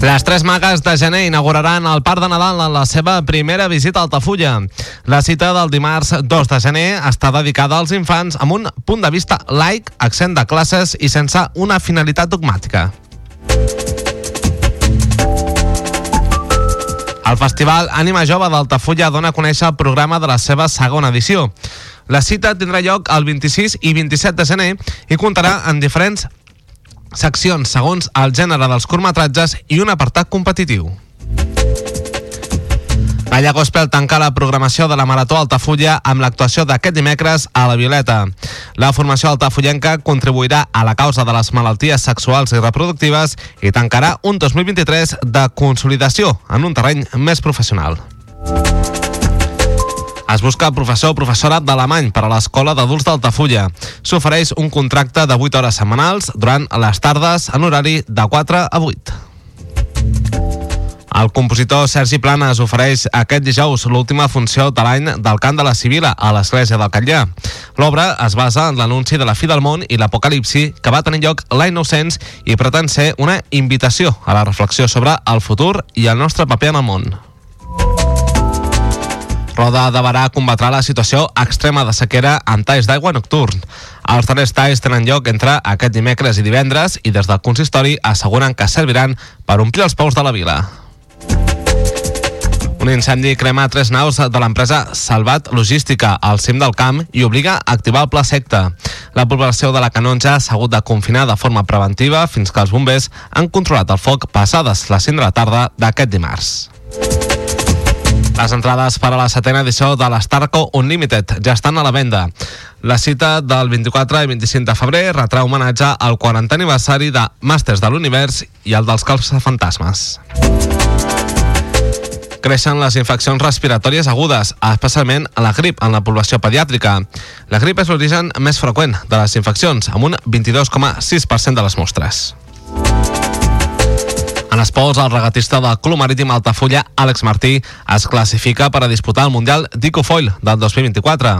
Les tres magues de gener inauguraran el Parc de Nadal en la seva primera visita a Altafulla. La cita del dimarts 2 de gener està dedicada als infants amb un punt de vista laic, accent de classes i sense una finalitat dogmàtica. El Festival Ànima Jove d'Altafulla dona a conèixer el programa de la seva segona edició. La cita tindrà lloc el 26 i 27 de gener i comptarà en diferents seccions segons el gènere dels curtmetratges i un apartat competitiu. Balla Gospel tanca la programació de la Marató Altafulla amb l'actuació d'aquest dimecres a la Violeta. La formació altafullenca contribuirà a la causa de les malalties sexuals i reproductives i tancarà un 2023 de consolidació en un terreny més professional. Es busca professor o professora d'alemany per a l'Escola d'Adults d'Altafulla. S'ofereix un contracte de 8 hores setmanals durant les tardes en horari de 4 a 8. El compositor Sergi Planes ofereix aquest dijous l'última funció de l'any del cant de la Sibila a l'Església del Catllà. L'obra es basa en l'anunci de la fi del món i l'apocalipsi que va tenir lloc l'any 900 i pretén ser una invitació a la reflexió sobre el futur i el nostre paper en el món. Roda de Barà combatrà la situació extrema de sequera en talls d'aigua nocturn. Els darrers talls tenen lloc entre aquest dimecres i divendres i des del consistori asseguren que serviran per omplir els pous de la vila. Un incendi crema tres naus de l'empresa Salvat Logística al cim del camp i obliga a activar el pla secta. La població de la Canonja s'ha hagut de confinar de forma preventiva fins que els bombers han controlat el foc passades les 5 de la tarda d'aquest dimarts. Les entrades per a la setena edició de l'Starco Unlimited ja estan a la venda. La cita del 24 i 25 de febrer retrà homenatge al 40 aniversari de Màsters de l'Univers i el dels Fantasmes. Creixen les infeccions respiratòries agudes, especialment la grip en la població pediàtrica. La grip és l'origen més freqüent de les infeccions, amb un 22,6% de les mostres. En esports, el regatista del Club Marítim Altafulla, Àlex Martí, es classifica per a disputar el Mundial d'Icofoil del 2024.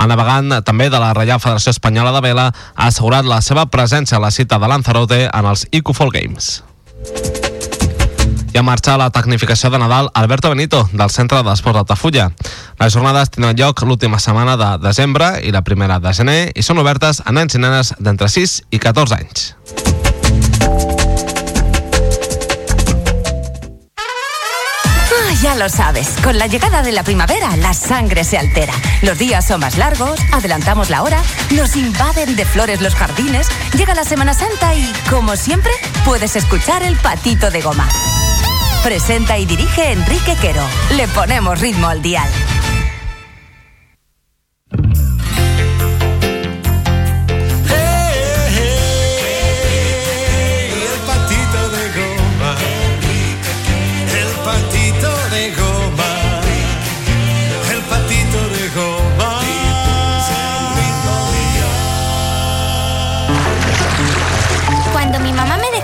El navegant també de la Reial Federació Espanyola de Vela ha assegurat la seva presència a la cita de Lanzarote en els Icofoil Games. I en marxa la tecnificació de Nadal Alberto Benito, del Centre d'Esports d'Altafulla. Les jornades tindran lloc l'última setmana de desembre i la primera de gener i són obertes a nens i nenes d'entre 6 i 14 anys. Ya lo sabes, con la llegada de la primavera la sangre se altera. Los días son más largos, adelantamos la hora, nos invaden de flores los jardines, llega la Semana Santa y, como siempre, puedes escuchar el patito de goma. Presenta y dirige Enrique Quero. Le ponemos ritmo al dial.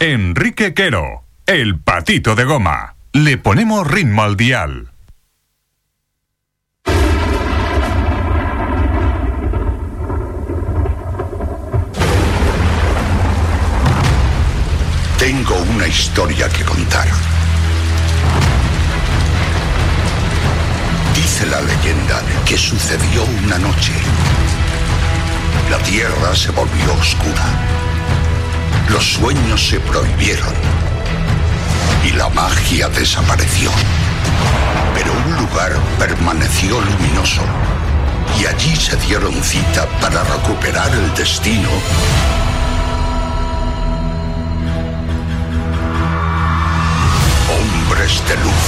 Enrique Quero, el patito de goma. Le ponemos ritmo al dial. Tengo una historia que contar. Dice la leyenda que sucedió una noche. La tierra se volvió oscura. Los sueños se prohibieron. Y la magia desapareció. Pero un lugar permaneció luminoso. Y allí se dieron cita para recuperar el destino hombres de luz,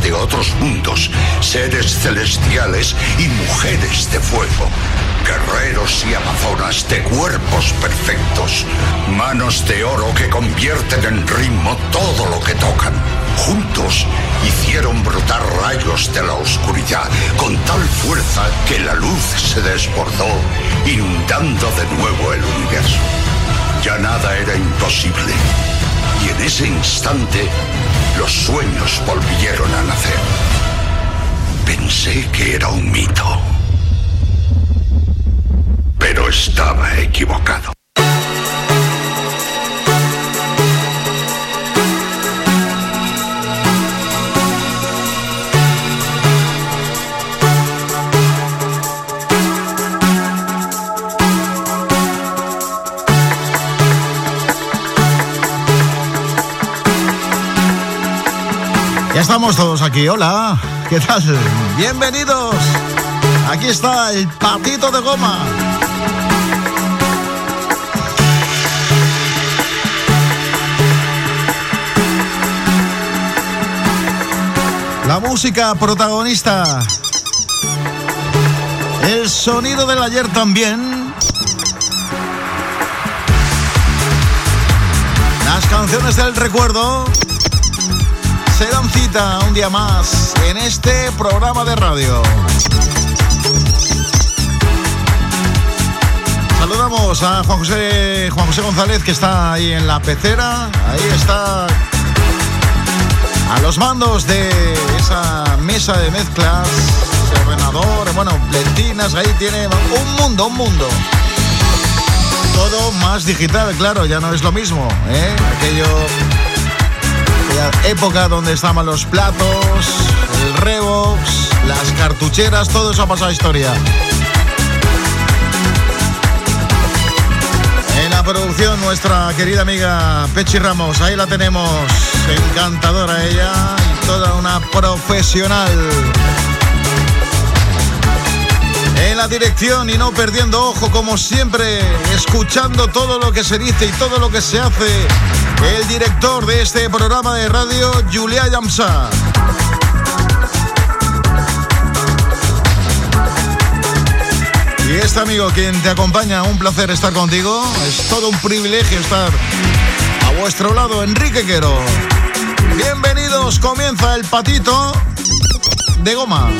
de otros mundos, seres celestiales y mujeres de fuego, guerreros y amazonas de cuerpos perfectos, manos de oro que convierten en ritmo todo lo que tocan. Juntos hicieron brotar rayos de la oscuridad con tal fuerza que la luz se desbordó, inundando de nuevo el universo. Ya nada era imposible. Y en ese instante, los sueños volvieron a nacer. Pensé que era un mito. Pero estaba equivocado. Ya estamos todos aquí. Hola, ¿qué tal? Bienvenidos. Aquí está el patito de goma. La música protagonista. El sonido del ayer también. Las canciones del recuerdo se dan cita un día más en este programa de radio. Saludamos a Juan José, Juan José González que está ahí en la pecera. Ahí está a los mandos de esa mesa de mezclas, ese ordenador, bueno, plentinas, ahí tiene un mundo, un mundo. Todo más digital, claro, ya no es lo mismo, ¿eh? Aquello época donde estaban los platos, el Revox, las cartucheras, todo eso ha pasado historia. En la producción, nuestra querida amiga Pechi Ramos, ahí la tenemos, encantadora ella y toda una profesional. La dirección y no perdiendo ojo, como siempre, escuchando todo lo que se dice y todo lo que se hace el director de este programa de radio, Julia Yamsa. Y este amigo quien te acompaña, un placer estar contigo. Es todo un privilegio estar a vuestro lado, Enrique Quero. Bienvenidos, comienza el patito de goma.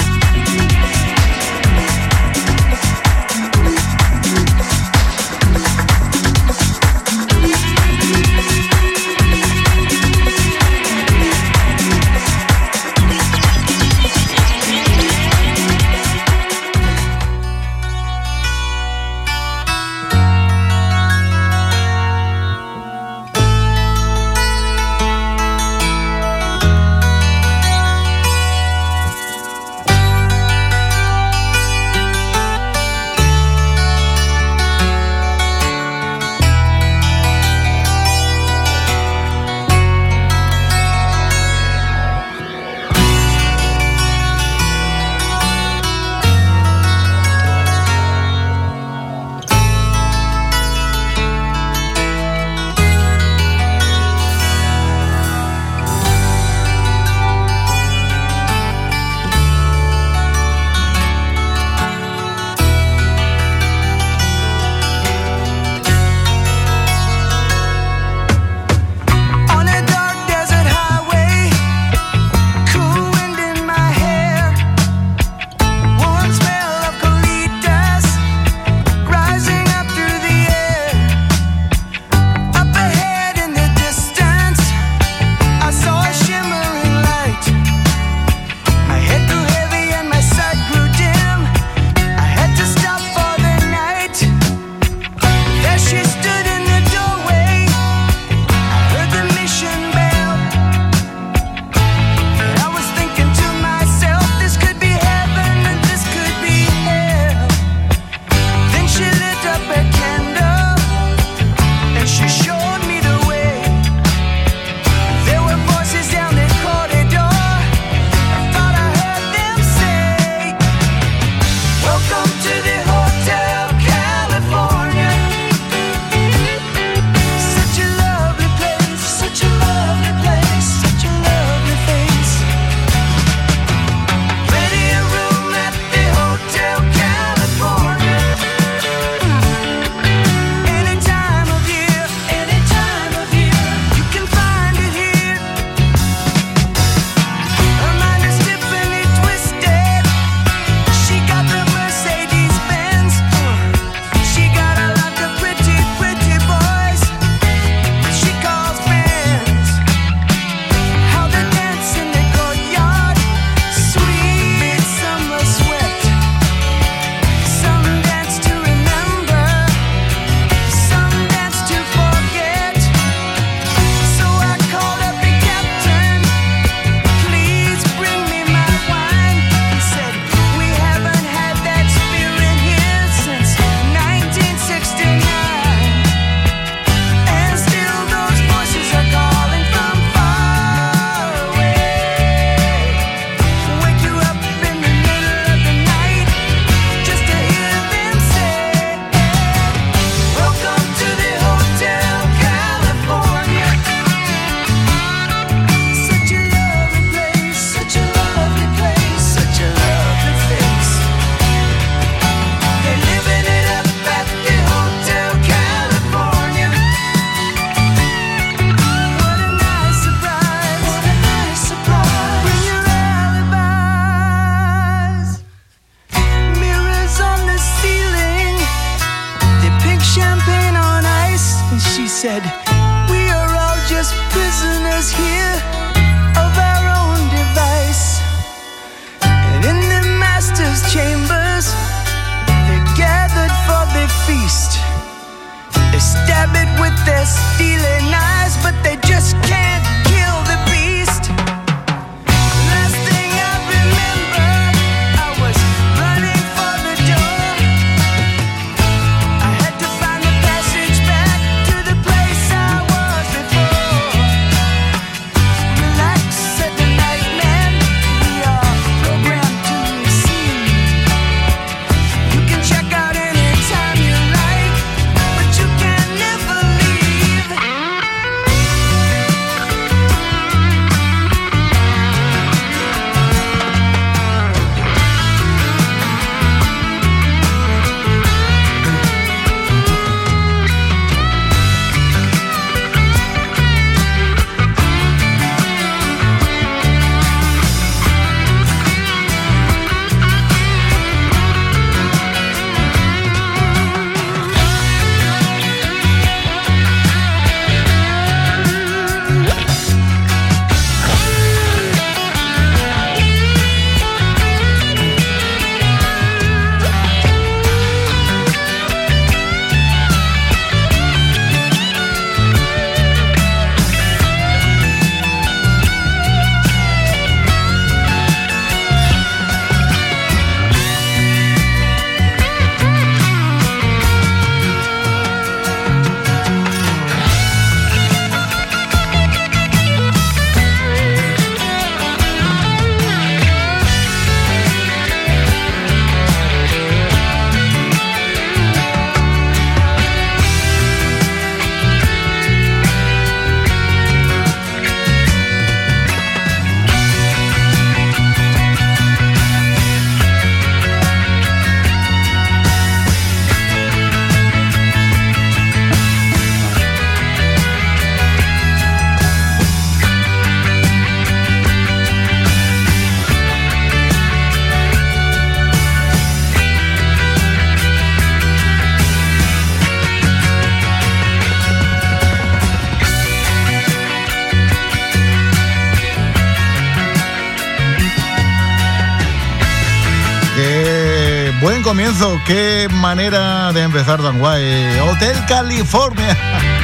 Buen comienzo, qué manera de empezar tan guay. Hotel California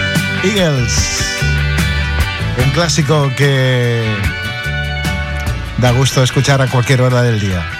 Eagles. Un clásico que da gusto escuchar a cualquier hora del día.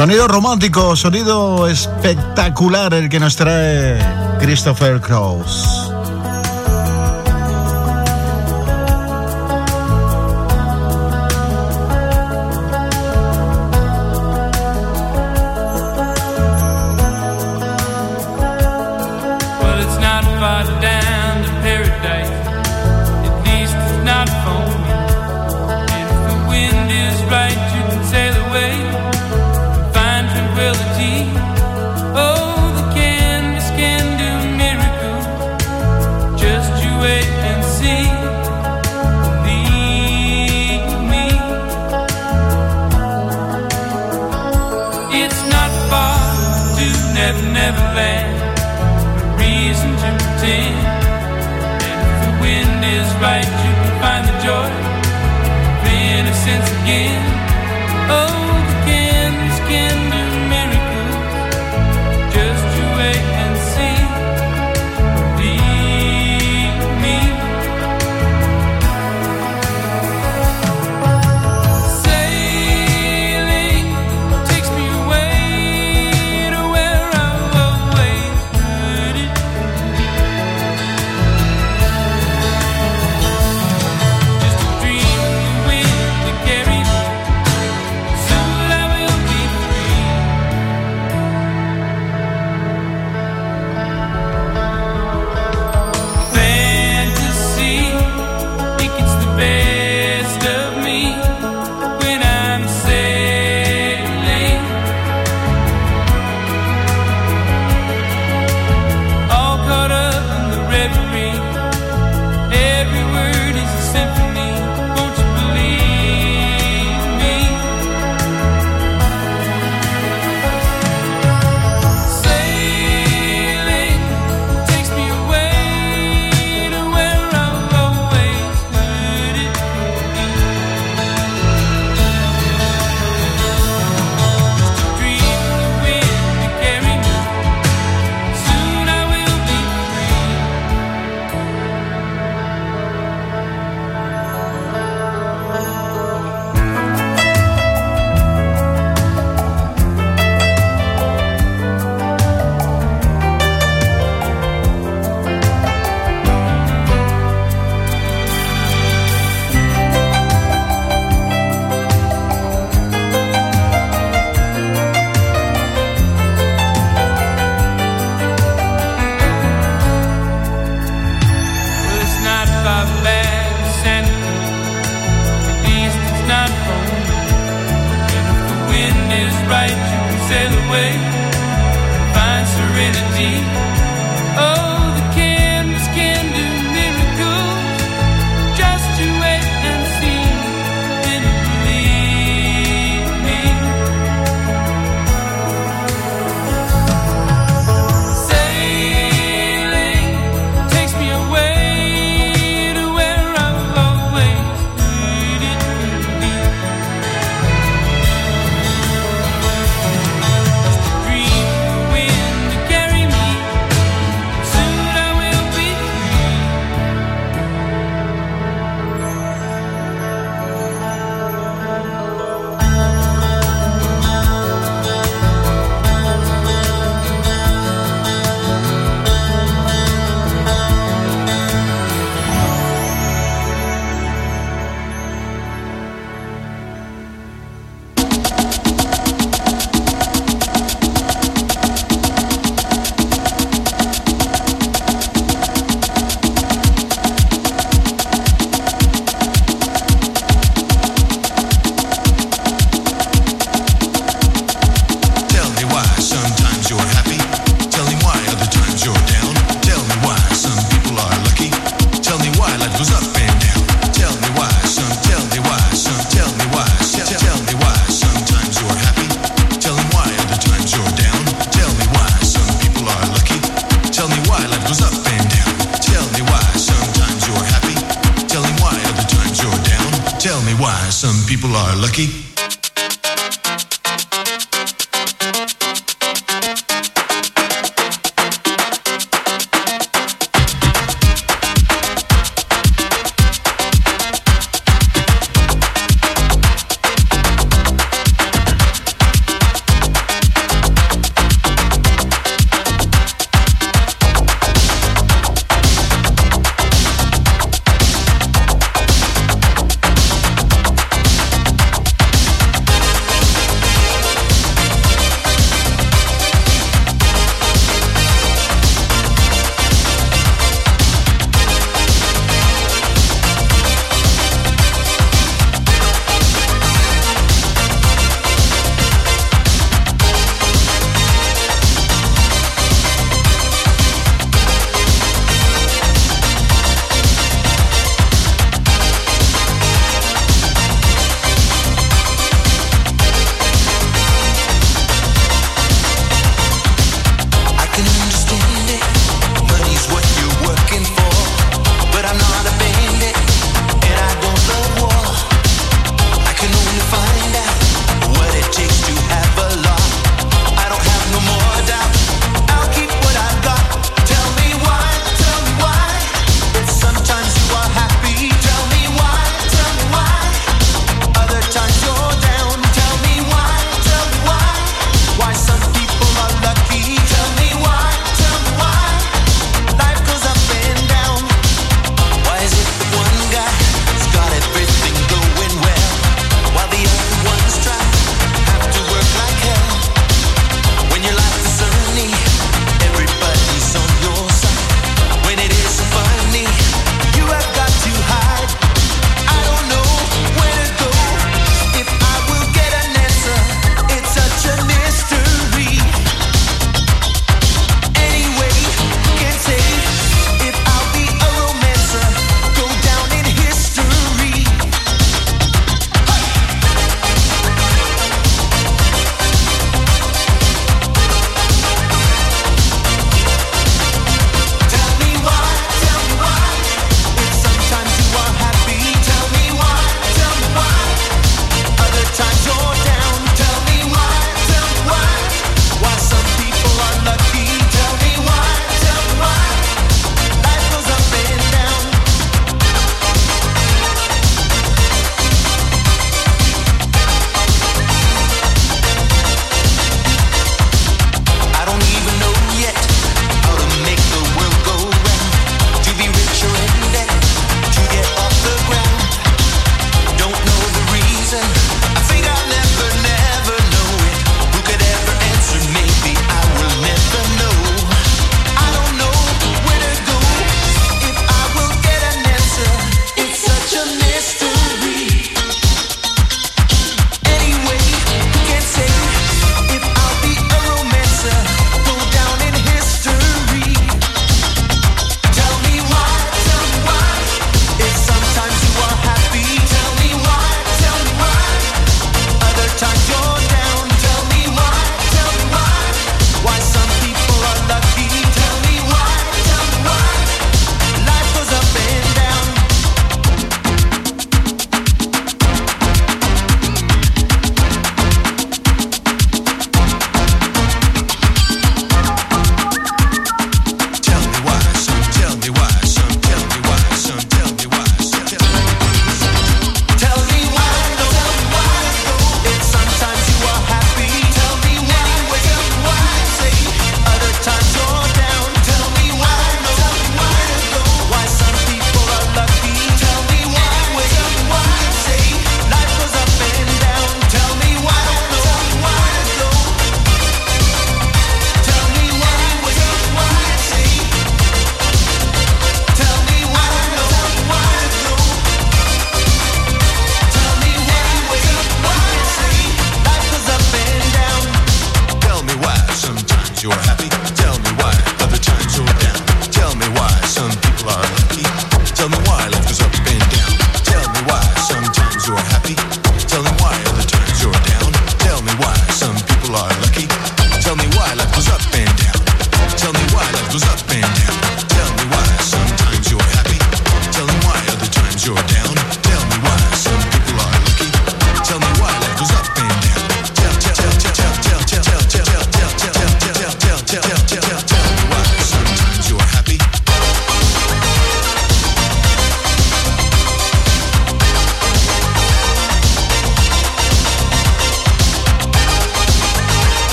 Sonido romántico, sonido espectacular el que nos trae Christopher Cross. Again. Oh,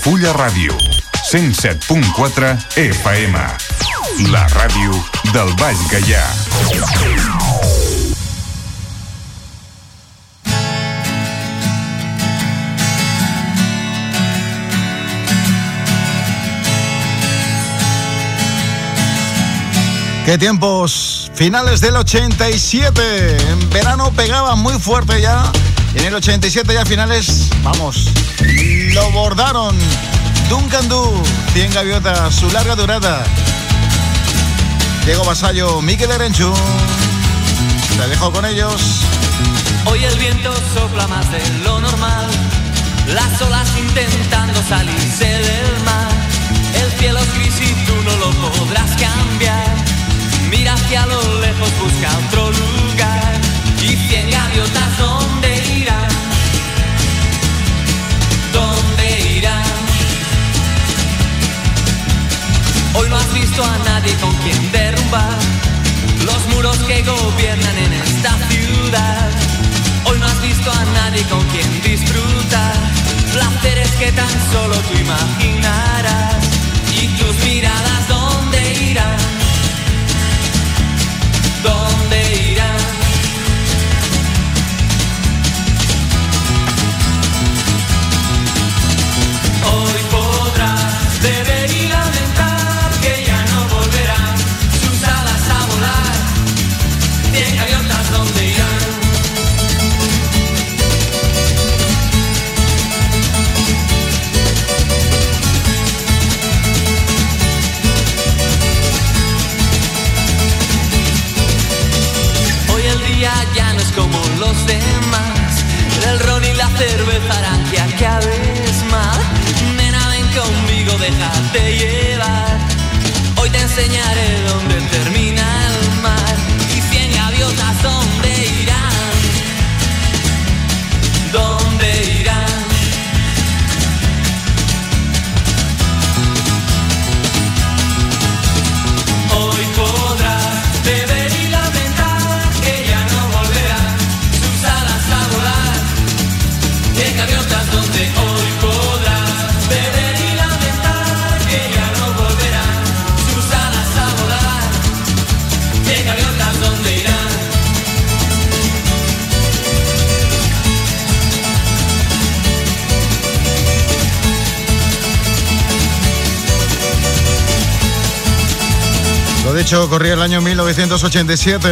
Altafulla Ràdio, 107.4 FM. La ràdio del Baix Gaià. ¿Qué tiempos? Finales del 87. En verano pegaba muy fuerte ya. En el 87 ya finales, vamos, lo bordaron. Duncan Du, 100 gaviotas, su larga durada. Diego Vasallo, Miquel Erenchu. Te dejo con ellos. Hoy el viento sopla más de lo normal, las olas intentando salirse del mar. El cielo es gris y tú no lo podrás cambiar. Mira hacia lo lejos, busca otro lugar. Y cien gaviotas, ¿dónde Hoy no has visto a nadie con quien derrumbar los muros que gobiernan en esta ciudad. Hoy no has visto a nadie con quien disfrutar placeres que tan solo tú imaginarás. Y tus miradas, ¿dónde irán? ¿Dónde irán? Los demás. El ron y la cerveza harán que acabes mal. Nena, ven conmigo, déjate llevar. Hoy te enseñaré dónde termina Corría el año 1987,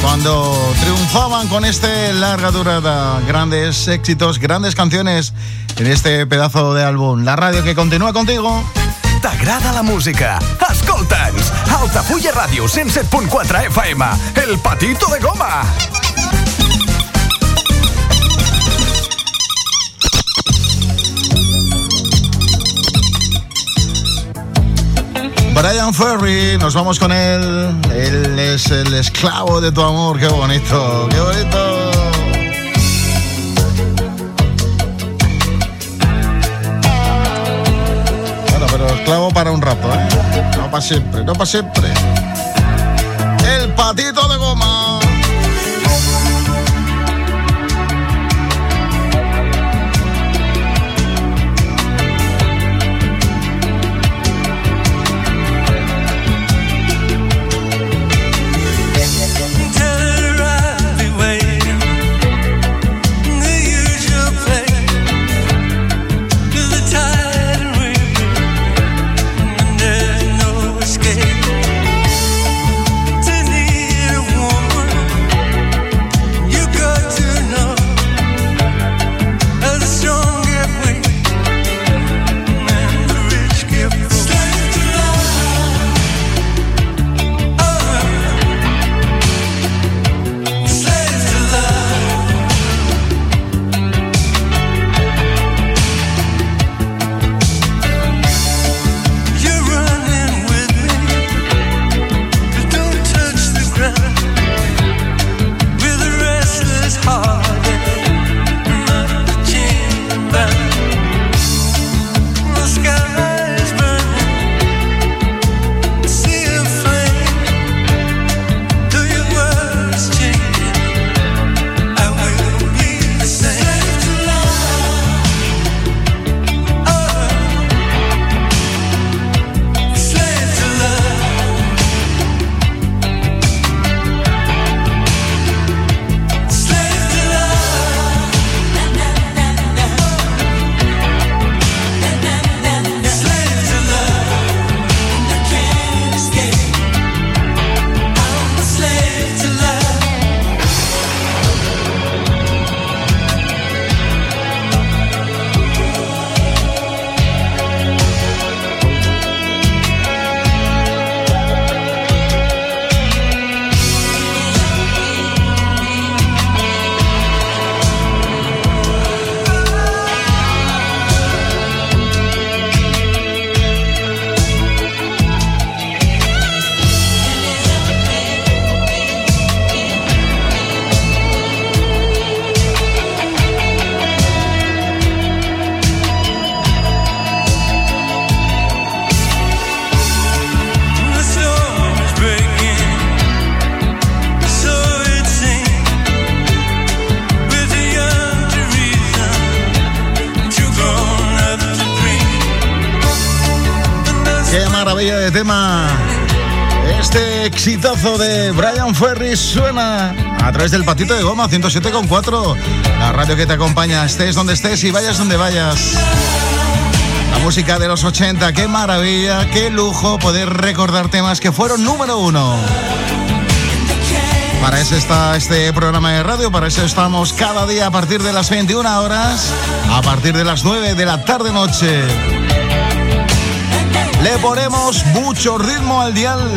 cuando triunfaban con este larga durada, grandes éxitos, grandes canciones en este pedazo de álbum. La radio que continúa contigo. T'agrada la música? Escolta'ns! Altafulla Ràdio 107.4 FM, El Patito de Goma! Brian Ferry, nos vamos con él. Él es el esclavo de tu amor. Qué bonito, qué bonito. Bueno, pero esclavo para un rato, ¿eh? No para siempre, no para siempre. El patito de goma. Tema. Este exitazo de Brian Ferry suena a través del patito de goma 107.4. La radio que te acompaña, estés donde estés y vayas donde vayas. La música de los 80, qué maravilla, qué lujo poder recordar temas que fueron número uno. Para eso está este programa de radio, para eso estamos cada día a partir de las 21 horas, a partir de las 9 de la tarde noche. Le ponemos mucho ritmo al dial.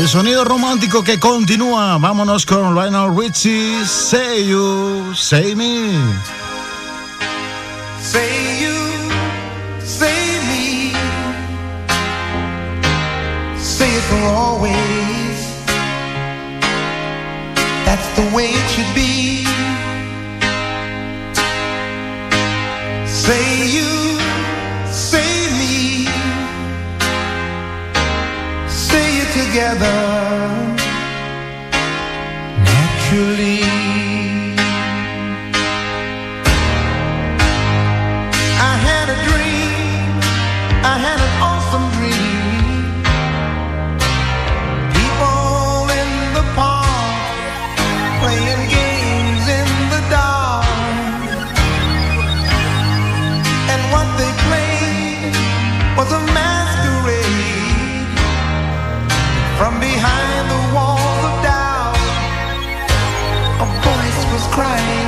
El sonido romántico que continúa. Vámonos con Lionel Richie. Say you, say me. Say you, say me, say it for always. That's the way it should be. Say together naturally. Crying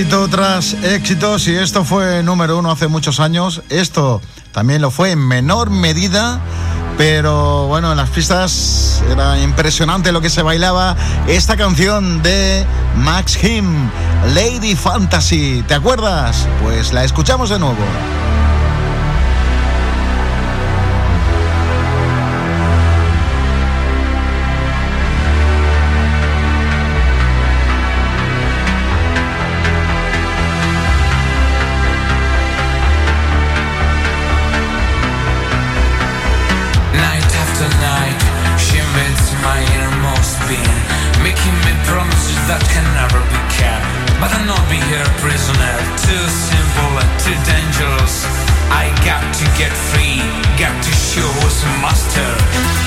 éxito tras éxito. Si esto fue número uno hace muchos años, esto también lo fue en menor medida. Pero bueno, en las pistas era impresionante lo que se bailaba. Esta canción de Max Him, Lady Fantasy. ¿Te acuerdas? Pues la escuchamos de nuevo. get free, get to show some muster.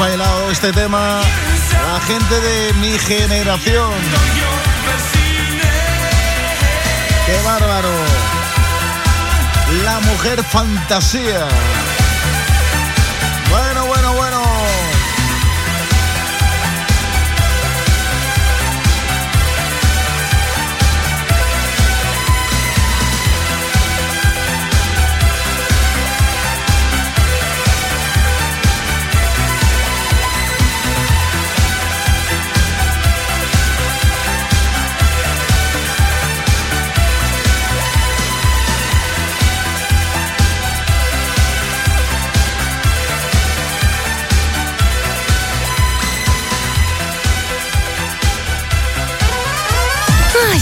Bailado este tema. La gente de mi generación. ¡Qué bárbaro! La mujer fantasía.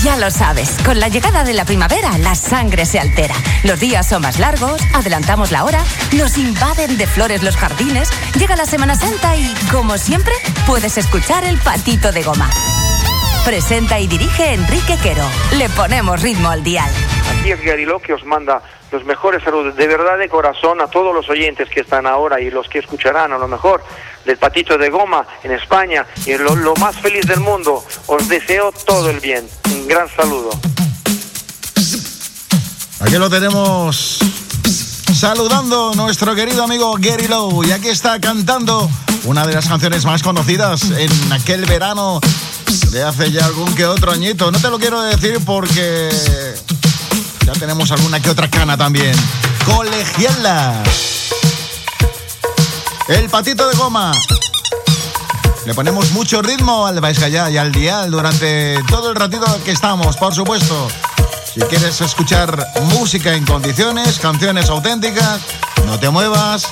Ya lo sabes, con la llegada de la primavera la sangre se altera. Los días son más largos, adelantamos la hora, nos invaden de flores los jardines, llega la Semana Santa y, como siempre, puedes escuchar el patito de goma. Presenta y dirige Enrique Quero. Le ponemos ritmo al dial. Aquí es Gariló que os manda los mejores saludos, de verdad de corazón a todos los oyentes que están ahora y los que escucharán a lo mejor del patito de goma en España y lo, lo más feliz del mundo. Os deseo todo el bien. Gran saludo. Aquí lo tenemos saludando nuestro querido amigo Gary Lowe. Y aquí está cantando una de las canciones más conocidas en aquel verano de hace ya algún que otro añito. No te lo quiero decir porque ya tenemos alguna que otra cana también. Colegiala. El patito de goma. Le ponemos mucho ritmo al Baisgallá y al Dial durante todo el ratito que estamos, por supuesto. Si quieres escuchar música en condiciones, canciones auténticas, no te muevas.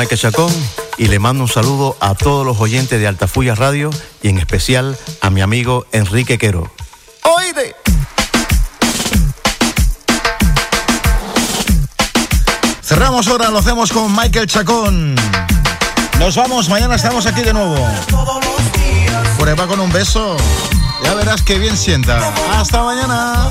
Michael Chacón y le mando un saludo a todos los oyentes de Altafulla Radio y en especial a mi amigo Enrique Quero. ¡Oíde! Cerramos ahora, lo hacemos con Michael Chacón. Nos vamos, mañana estamos aquí de nuevo. Prueba con un beso. Ya verás qué bien sienta. Hasta mañana.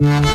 Thank.